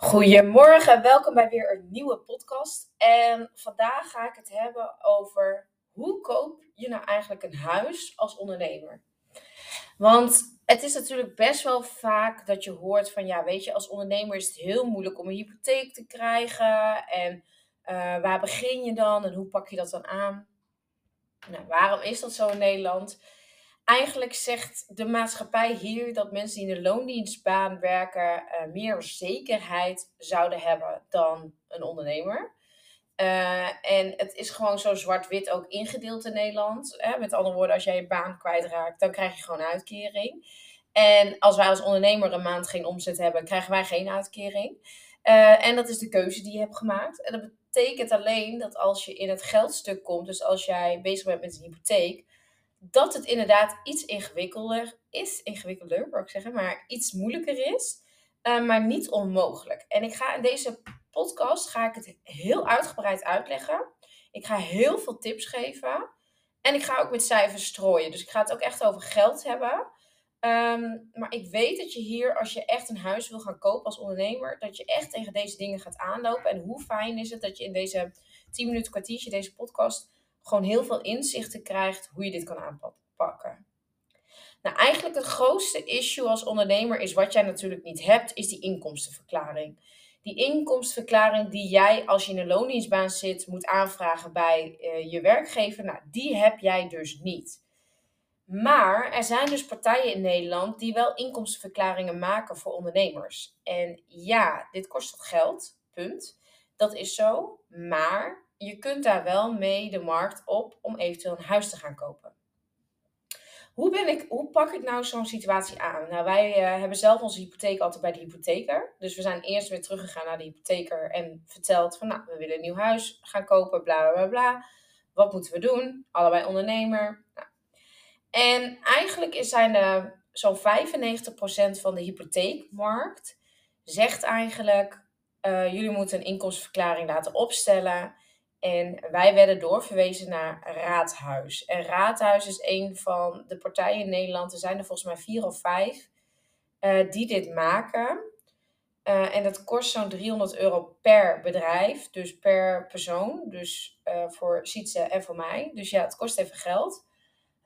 Goedemorgen, welkom bij weer een nieuwe podcast. En vandaag ga ik het hebben over hoe koop je nou eigenlijk een huis als ondernemer? Want het is natuurlijk best wel vaak dat je hoort van ja, weet je, als ondernemer is het heel moeilijk om een hypotheek te krijgen. En uh, waar begin je dan en hoe pak je dat dan aan? Nou, waarom is dat zo in Nederland? Eigenlijk zegt de maatschappij hier dat mensen die in de loondienstbaan werken uh, meer zekerheid zouden hebben dan een ondernemer. Uh, en het is gewoon zo zwart-wit ook ingedeeld in Nederland. Hè? Met andere woorden, als jij je baan kwijtraakt, dan krijg je gewoon uitkering. En als wij als ondernemer een maand geen omzet hebben, krijgen wij geen uitkering. Uh, en dat is de keuze die je hebt gemaakt. En dat betekent alleen dat als je in het geldstuk komt, dus als jij bezig bent met een hypotheek, dat het inderdaad iets ingewikkelder is. Ingewikkelder, wil ik zeggen, maar iets moeilijker is. Uh, maar niet onmogelijk. En ik ga in deze podcast ga ik het heel uitgebreid uitleggen. Ik ga heel veel tips geven. En ik ga ook met cijfers strooien. Dus ik ga het ook echt over geld hebben. Um, maar ik weet dat je hier, als je echt een huis wil gaan kopen als ondernemer, dat je echt tegen deze dingen gaat aanlopen. En hoe fijn is het dat je in deze 10 minuten kwartiertje, deze podcast, gewoon heel veel inzichten krijgt hoe je dit kan aanpakken. Nou, eigenlijk het grootste issue als ondernemer is wat jij natuurlijk niet hebt, is die inkomstenverklaring. Die inkomstenverklaring die jij als je in een loondienstbaan zit moet aanvragen bij uh, je werkgever, nou, die heb jij dus niet. Maar er zijn dus partijen in Nederland die wel inkomstenverklaringen maken voor ondernemers. En ja, dit kost wat geld, punt. Dat is zo. Maar je kunt daar wel mee de markt op om eventueel een huis te gaan kopen. Hoe, ben ik, pak ik nou zo'n situatie aan? Nou, wij uh, hebben zelf onze hypotheek altijd bij de hypotheker. Dus we zijn eerst weer teruggegaan naar de hypotheker en verteld van, nou, we willen een nieuw huis gaan kopen, bla bla bla. Wat moeten we doen? Allebei ondernemer. Nou. En eigenlijk zijn er zo'n 95% van de hypotheekmarkt zegt eigenlijk, uh, jullie moeten een inkomstenverklaring laten opstellen. En wij werden doorverwezen naar Raadhuis. En Raadhuis is een van de partijen in Nederland, er zijn er volgens mij vier of vijf, uh, die dit maken. Uh, en dat kost zo'n 300 euro per bedrijf, dus per persoon. Dus uh, voor Sietse en voor mij. Dus ja, het kost even geld.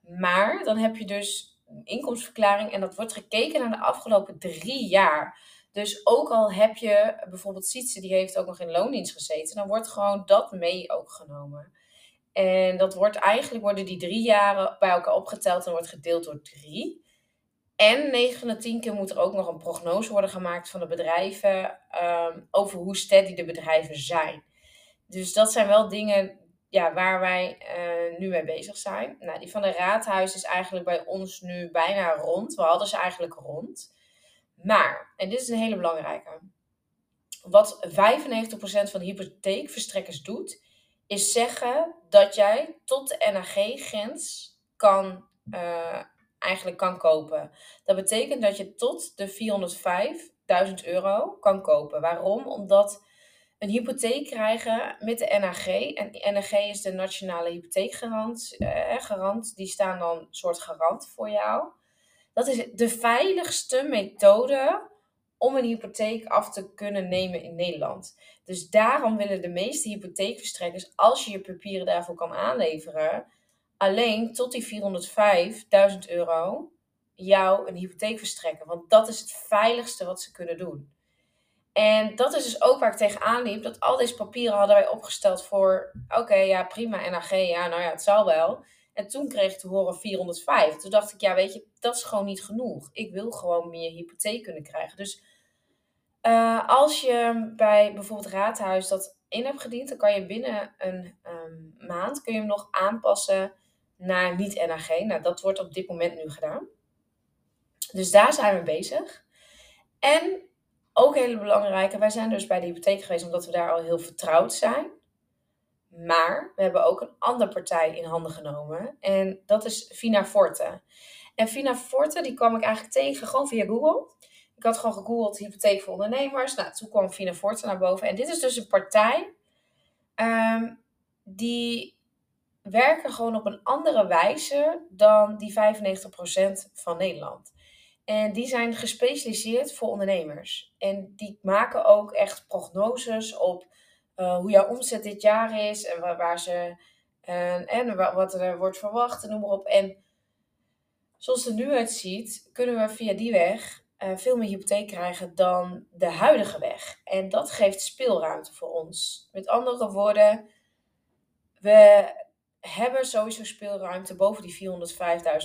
Maar dan heb je dus een inkomstenverklaring en dat wordt gekeken naar de afgelopen drie jaar. Dus ook al heb je bijvoorbeeld Sietse, die heeft ook nog in loondienst gezeten, dan wordt gewoon dat mee ook genomen. En dat wordt eigenlijk, worden die drie jaren bij elkaar opgeteld en wordt gedeeld door drie. En 9 van de 10 keer moet er ook nog een prognose worden gemaakt van de bedrijven um, over hoe steady de bedrijven zijn. Dus dat zijn wel dingen ja, waar wij uh, nu mee bezig zijn. Nou, die van de raadhuis is eigenlijk bij ons nu bijna rond. We hadden ze eigenlijk rond. Maar, en dit is een hele belangrijke, wat 95% van de hypotheekverstrekkers doet, is zeggen dat jij tot de NAG-grens kan, uh, eigenlijk kan kopen. Dat betekent dat je tot de 405.000 euro kan kopen. Waarom? Omdat een hypotheek krijgen met de NAG. En NAG is de Nationale Hypotheekgarant. Uh, garant, die staan dan soort garant voor jou. Dat is de veiligste methode om een hypotheek af te kunnen nemen in Nederland. Dus daarom willen de meeste hypotheekverstrekkers, als je je papieren daarvoor kan aanleveren, alleen tot die 405.000 euro jou een hypotheek verstrekken. Want dat is het veiligste wat ze kunnen doen. En dat is dus ook waar ik tegenaan liep. Dat al deze papieren hadden wij opgesteld voor... Oké, ja, prima, NAG, ja, nou ja, het zal wel. En toen kreeg ik te horen 405. Toen dacht ik, ja, weet je, dat is gewoon niet genoeg. Ik wil gewoon meer hypotheek kunnen krijgen. Dus uh, als je bij bijvoorbeeld Raadhuis dat in hebt gediend, dan kan je binnen een um, maand kun je hem nog aanpassen naar niet-NAG. Nou, dat wordt op dit moment nu gedaan. Dus daar zijn we bezig. En ook hele belangrijke, wij zijn dus bij de hypotheek geweest omdat we daar al heel vertrouwd zijn. Maar we hebben ook een andere partij in handen genomen. En dat is Vina Forte. En Vina Forte, die kwam ik eigenlijk tegen gewoon via Google. Ik had gewoon gegoogeld hypotheek voor ondernemers. Nou, toen kwam Vina Forte naar boven. En dit is dus een partij um, die werken gewoon op een andere wijze dan die 95% van Nederland. En die zijn gespecialiseerd voor ondernemers. En die maken ook echt prognoses op uh, hoe jouw omzet dit jaar is en waar, ze en, en wat er wordt verwacht en noem maar op. En zoals het er nu uitziet, kunnen we via die weg uh, veel meer hypotheek krijgen dan de huidige weg. En dat geeft speelruimte voor ons. Met andere woorden, we hebben sowieso speelruimte boven die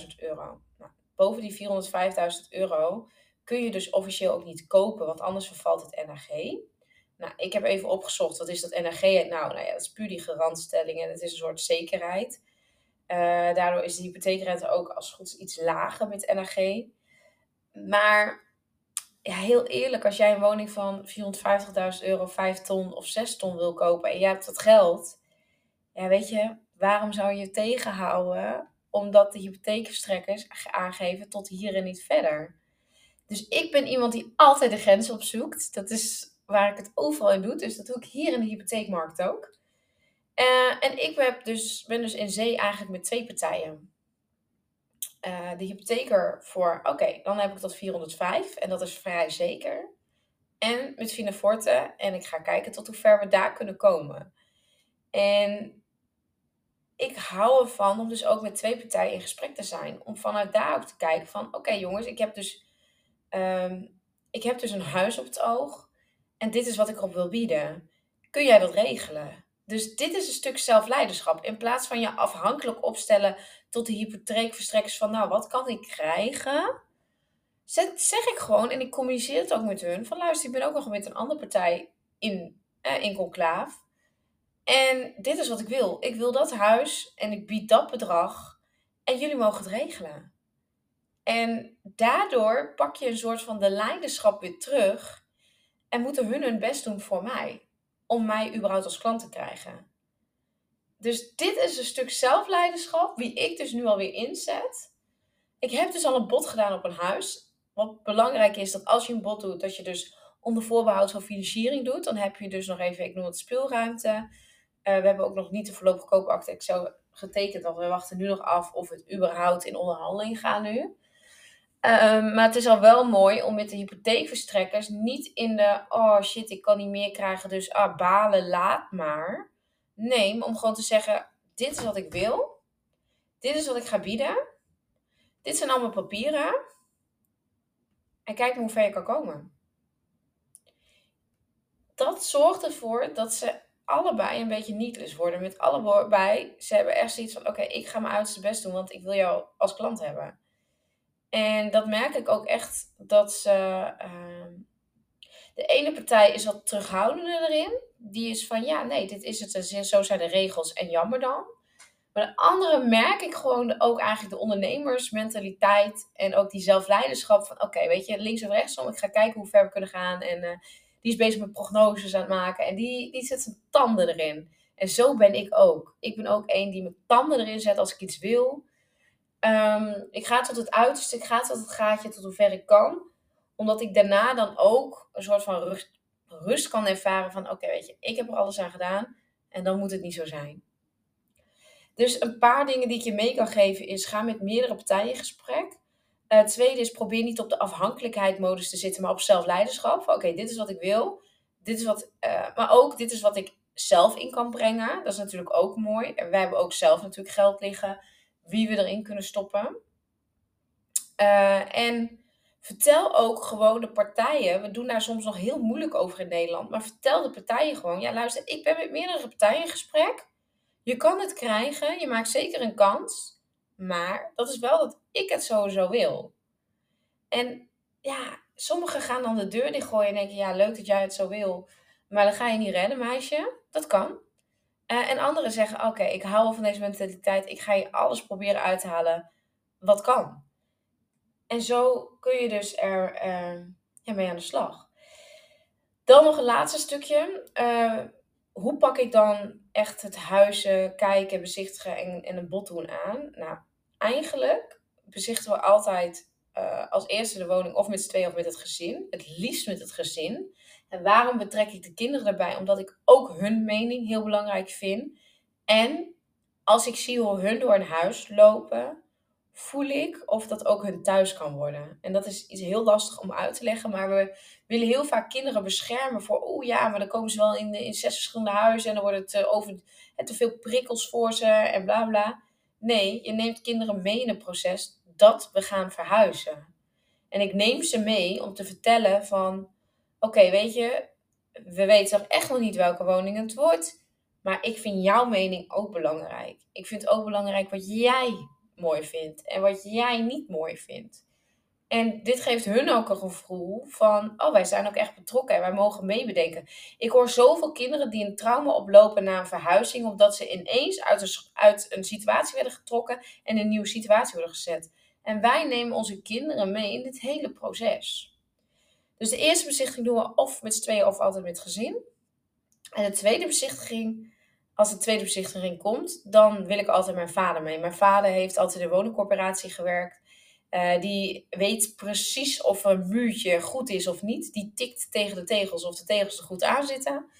405.000 euro. Nou, boven die 405.000 euro kun je dus officieel ook niet kopen, want anders vervalt het NAG. Nou, ik heb even opgezocht, wat is dat NAG? Nou, nou ja, dat is puur die garantstelling en het is een soort zekerheid. Uh, daardoor is de hypotheekrente ook als goed iets lager met NAG. Maar ja, heel eerlijk, als jij een woning van 450.000 euro, 5 ton of 6 ton wil kopen en jij hebt dat geld, ja, weet je, waarom zou je tegenhouden omdat de hypotheekverstrekkers aangeven tot hier en niet verder? Dus ik ben iemand die altijd de grens opzoekt. Dat is waar ik het overal in doe. Dus dat doe ik hier in de hypotheekmarkt ook. Uh, en ik heb dus, ben dus in zee eigenlijk met twee partijen. Uh, de hypotheker voor, oké, dan heb ik tot 405 en dat is vrij zeker. En met Fineforte en ik ga kijken tot hoe ver we daar kunnen komen. En ik hou ervan om dus ook met twee partijen in gesprek te zijn. Om vanuit daar ook te kijken van, oké jongens, ik heb dus um, ik heb dus een huis op het oog. En dit is wat ik erop wil bieden. Kun jij dat regelen? Dus dit is een stuk zelfleiderschap. In plaats van je afhankelijk opstellen tot de hypotheekverstrekkers van, nou, wat kan ik krijgen? zeg ik gewoon, en ik communiceer het ook met hun, van luister, ik ben ook nog met een andere partij in, eh, in conclaaf. En dit is wat ik wil. Ik wil dat huis en ik bied dat bedrag. En jullie mogen het regelen. En daardoor pak je een soort van de leiderschap weer terug. En moeten hun hun best doen voor mij. Om mij überhaupt als klant te krijgen. Dus dit is een stuk zelfleiderschap, wie ik dus nu alweer inzet. Ik heb dus al een bod gedaan op een huis. Wat belangrijk is dat als je een bod doet, dat je dus onder voorbehoud van financiering doet. Dan heb je dus nog even, ik noem het speelruimte. Uh, we hebben ook nog niet de voorlopige koopakte Excel getekend, want we wachten nu nog af of het überhaupt in onderhandeling gaat nu. Ehm, maar het is al wel mooi om met de hypotheekverstrekkers niet in de, oh shit, ik kan niet meer krijgen, dus ah, balen, laat maar. Nee, om gewoon te zeggen, dit is wat ik wil. Dit is wat ik ga bieden. Dit zijn allemaal papieren. En kijk hoe ver je kan komen. Dat zorgt ervoor dat ze allebei een beetje nietless worden. Met allebei, ze hebben echt zoiets van, oké, ik ga mijn uiterste best doen, want ik wil jou als klant hebben. En dat merk ik ook echt dat ze. Ehm, de ene partij is wat terughoudender erin. Die is van ja, nee, dit is het. Zo zijn de regels en jammer dan. Maar de andere merk ik gewoon ook eigenlijk de ondernemersmentaliteit. En ook die zelfleiderschap van oké, weet je, links of rechtsom. Ik ga kijken hoe ver we kunnen gaan. En uh, die is bezig met prognoses aan het maken. En die, die zet zijn tanden erin. En zo ben ik ook. Ik ben ook één die mijn tanden erin zet als ik iets wil. Ehm, ik ga tot het uiterste, ik ga tot het gaatje, tot hoever ik kan. Omdat ik daarna dan ook een soort van rust, rust kan ervaren van oké, weet je, ik heb er alles aan gedaan en dan moet het niet zo zijn. Dus een paar dingen die ik je mee kan geven is ga met meerdere partijen in gesprek. Het tweede is probeer niet op de afhankelijkheid te zitten, maar op zelfleiderschap. Oké, dit is wat ik wil. Dit is wat, uh, maar ook dit is wat ik zelf in kan brengen. Dat is natuurlijk ook mooi. En wij hebben ook zelf natuurlijk geld liggen wie we erin kunnen stoppen. Uh, en vertel ook gewoon de partijen. We doen daar soms nog heel moeilijk over in Nederland. Maar vertel de partijen gewoon. Ja, luister, ik ben met meerdere partijen in gesprek. Je kan het krijgen. Je maakt zeker een kans. Maar dat is wel dat ik het sowieso wil. En ja, sommigen gaan dan de deur dichtgooien en denken: ja, leuk dat jij het zo wil. Maar dan ga je niet redden, meisje. Dat kan. Uh, en anderen zeggen: Oké, ik hou van deze mentaliteit. Ik ga je alles proberen uit te halen wat kan. En zo kun je dus er uh, ja, mee aan de slag. Dan nog een laatste stukje. Uh, hoe pak ik dan echt het huizen kijken, bezichtigen en, en een bod doen aan? Nou, eigenlijk bezichtigen we altijd als eerste de woning of met z'n tweeën of met het gezin. Het liefst met het gezin. En waarom betrek ik de kinderen erbij? Omdat ik ook hun mening heel belangrijk vind. En als ik zie hoe hun door een huis lopen, voel ik of dat ook hun thuis kan worden. En dat is iets heel lastig om uit te leggen, maar we willen heel vaak kinderen beschermen voor, oh ja, maar dan komen ze wel in, in zes verschillende huizen en dan wordt het uh, over te veel prikkels voor ze en bla bla. Nee, je neemt kinderen mee in het proces dat we gaan verhuizen. En ik neem ze mee om te vertellen van, oké, weet je, we weten toch echt nog niet welke woning het wordt. Maar ik vind jouw mening ook belangrijk. Ik vind ook belangrijk wat jij mooi vindt en wat jij niet mooi vindt. En dit geeft hun ook een gevoel van, oh, wij zijn ook echt betrokken en wij mogen meebedenken. Ik hoor zoveel kinderen die een trauma oplopen na een verhuizing, omdat ze ineens uit een, uit een situatie werden getrokken en in een nieuwe situatie worden gezet. En wij nemen onze kinderen mee in dit hele proces. Dus de eerste bezichtiging doen we of met z'n tweeën of altijd met gezin. En de tweede bezichtiging, als de tweede bezichtiging komt, dan wil ik altijd mijn vader mee. Mijn vader heeft altijd in de woningcorporatie gewerkt. Uh, die weet precies of een muurtje goed is of niet. Die tikt tegen de tegels of de tegels er goed aan zitten.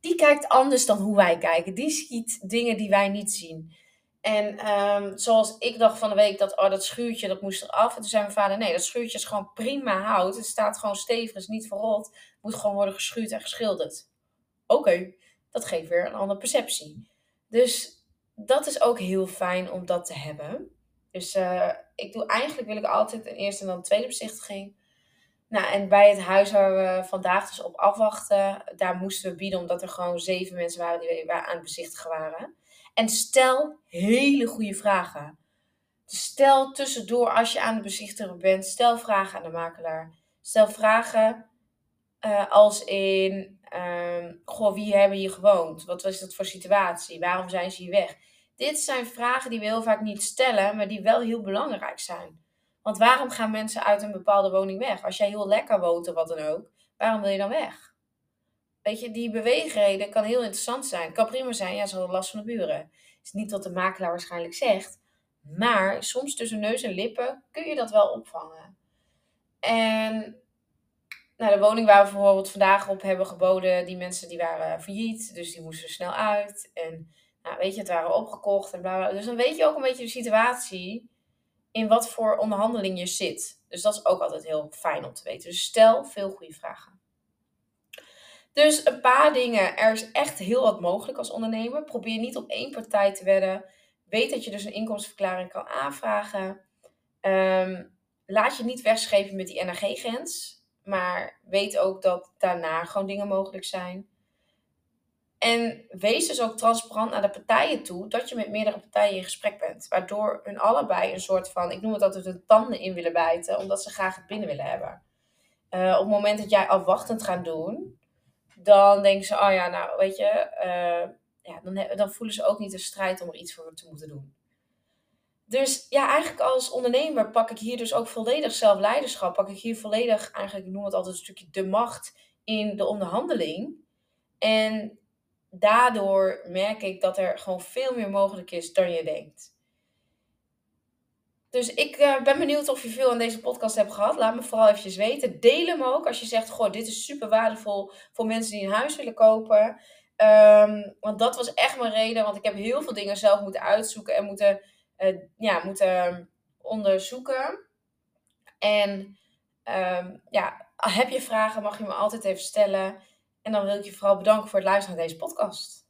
Die kijkt anders dan hoe wij kijken. Die ziet dingen die wij niet zien. En um, zoals ik dacht van de week dat oh, dat schuurtje dat moest eraf. En toen zei mijn vader: nee, dat schuurtje is gewoon prima hout. Het staat gewoon stevig, is niet verrot. Moet gewoon worden geschuurd en geschilderd. Oké, dat geeft weer een andere perceptie. Dus dat is ook heel fijn om dat te hebben. Dus uh, ik doe eigenlijk wil ik altijd een eerste en dan een tweede bezichtiging. Nou, en bij het huis waar we vandaag dus op afwachten, daar moesten we bieden omdat er gewoon zeven mensen waren die aan het bezichtigen waren. En stel hele goede vragen. Dus stel tussendoor als je aan het bezichtigen bent, stel vragen aan de makelaar. Stel vragen uh, als in, um, goh, wie hebben hier gewoond? Wat was dat voor situatie? Waarom zijn ze hier weg? Dit zijn vragen die we heel vaak niet stellen, maar die wel heel belangrijk zijn. Want waarom gaan mensen uit een bepaalde woning weg? Als jij heel lekker woont of wat dan ook, waarom wil je dan weg? Weet je, die beweegreden kan heel interessant zijn. Kan prima zijn, ja, ze hadden last van de buren. Is niet wat de makelaar waarschijnlijk zegt. Maar soms tussen neus en lippen kun je dat wel opvangen. En nou, de woning waar we bijvoorbeeld vandaag op hebben geboden, die mensen die waren failliet. Dus die moesten snel uit. En nou, weet je, het waren opgekocht en bla. Dus dan weet je ook een beetje de situatie in wat voor onderhandeling je zit. Dus dat is ook altijd heel fijn om te weten. Dus stel veel goede vragen. Dus een paar dingen. Er is echt heel wat mogelijk als ondernemer. Probeer niet op één partij te wedden. Weet dat je dus een inkomstenverklaring kan aanvragen. Um, laat je niet wegschepen met die NRG-grens. Maar weet ook dat daarna gewoon dingen mogelijk zijn. En wees dus ook transparant naar de partijen toe dat je met meerdere partijen in gesprek bent. Waardoor hun allebei een soort van, ik noem het altijd, de tanden in willen bijten, omdat ze graag het binnen willen hebben. Uh, op het moment dat jij afwachtend gaat doen, dan denken ze, oh ja, nou weet je, uh, ja, dan, dan voelen ze ook niet de strijd om er iets voor te moeten doen. Dus ja, eigenlijk als ondernemer pak ik hier dus ook volledig zelfleiderschap. Pak ik hier volledig, eigenlijk, noem het altijd een stukje de macht in de onderhandeling. En daardoor merk ik dat er gewoon veel meer mogelijk is dan je denkt. Dus ik uh, ben benieuwd of je veel aan deze podcast hebt gehad. Laat me vooral eventjes weten. Deel hem ook als je zegt, goh, dit is super waardevol voor mensen die een huis willen kopen. Um, want dat was echt mijn reden, want ik heb heel veel dingen zelf moeten uitzoeken en moeten, uh, ja, moeten onderzoeken. En um, ja, heb je vragen, mag je me altijd even stellen. En dan wil ik je vooral bedanken voor het luisteren naar deze podcast.